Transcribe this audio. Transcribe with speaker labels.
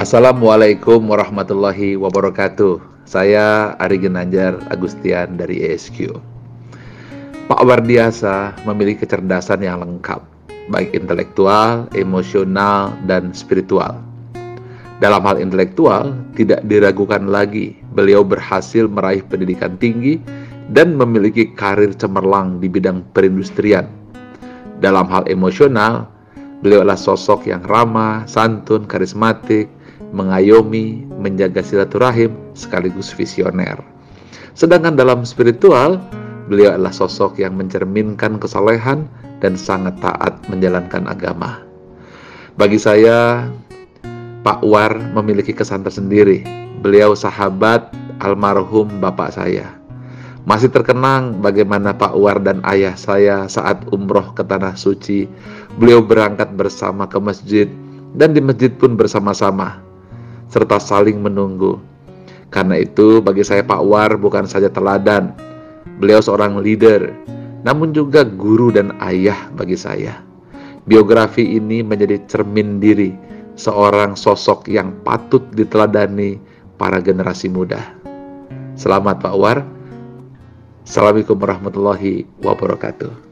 Speaker 1: Assalamualaikum warahmatullahi wabarakatuh. Saya Ari Ginanjar Agustian dari ESQ. Pak Wardiasa memiliki kecerdasan yang lengkap, baik intelektual, emosional, dan spiritual. Dalam hal intelektual, tidak diragukan lagi beliau berhasil meraih pendidikan tinggi dan memiliki karir cemerlang di bidang perindustrian. Dalam hal emosional, beliau adalah sosok yang ramah, santun, karismatik, mengayomi, menjaga silaturahim, sekaligus visioner. Sedangkan dalam spiritual, beliau adalah sosok yang mencerminkan kesalehan dan sangat taat menjalankan agama. Bagi saya, Pak War memiliki kesan tersendiri. Beliau sahabat almarhum bapak saya. Masih terkenang bagaimana Pak War dan ayah saya saat umroh ke Tanah Suci. Beliau berangkat bersama ke masjid dan di masjid pun bersama-sama serta saling menunggu. Karena itu bagi saya Pak War bukan saja teladan, beliau seorang leader, namun juga guru dan ayah bagi saya. Biografi ini menjadi cermin diri seorang sosok yang patut diteladani para generasi muda. Selamat Pak War. Assalamualaikum warahmatullahi wabarakatuh.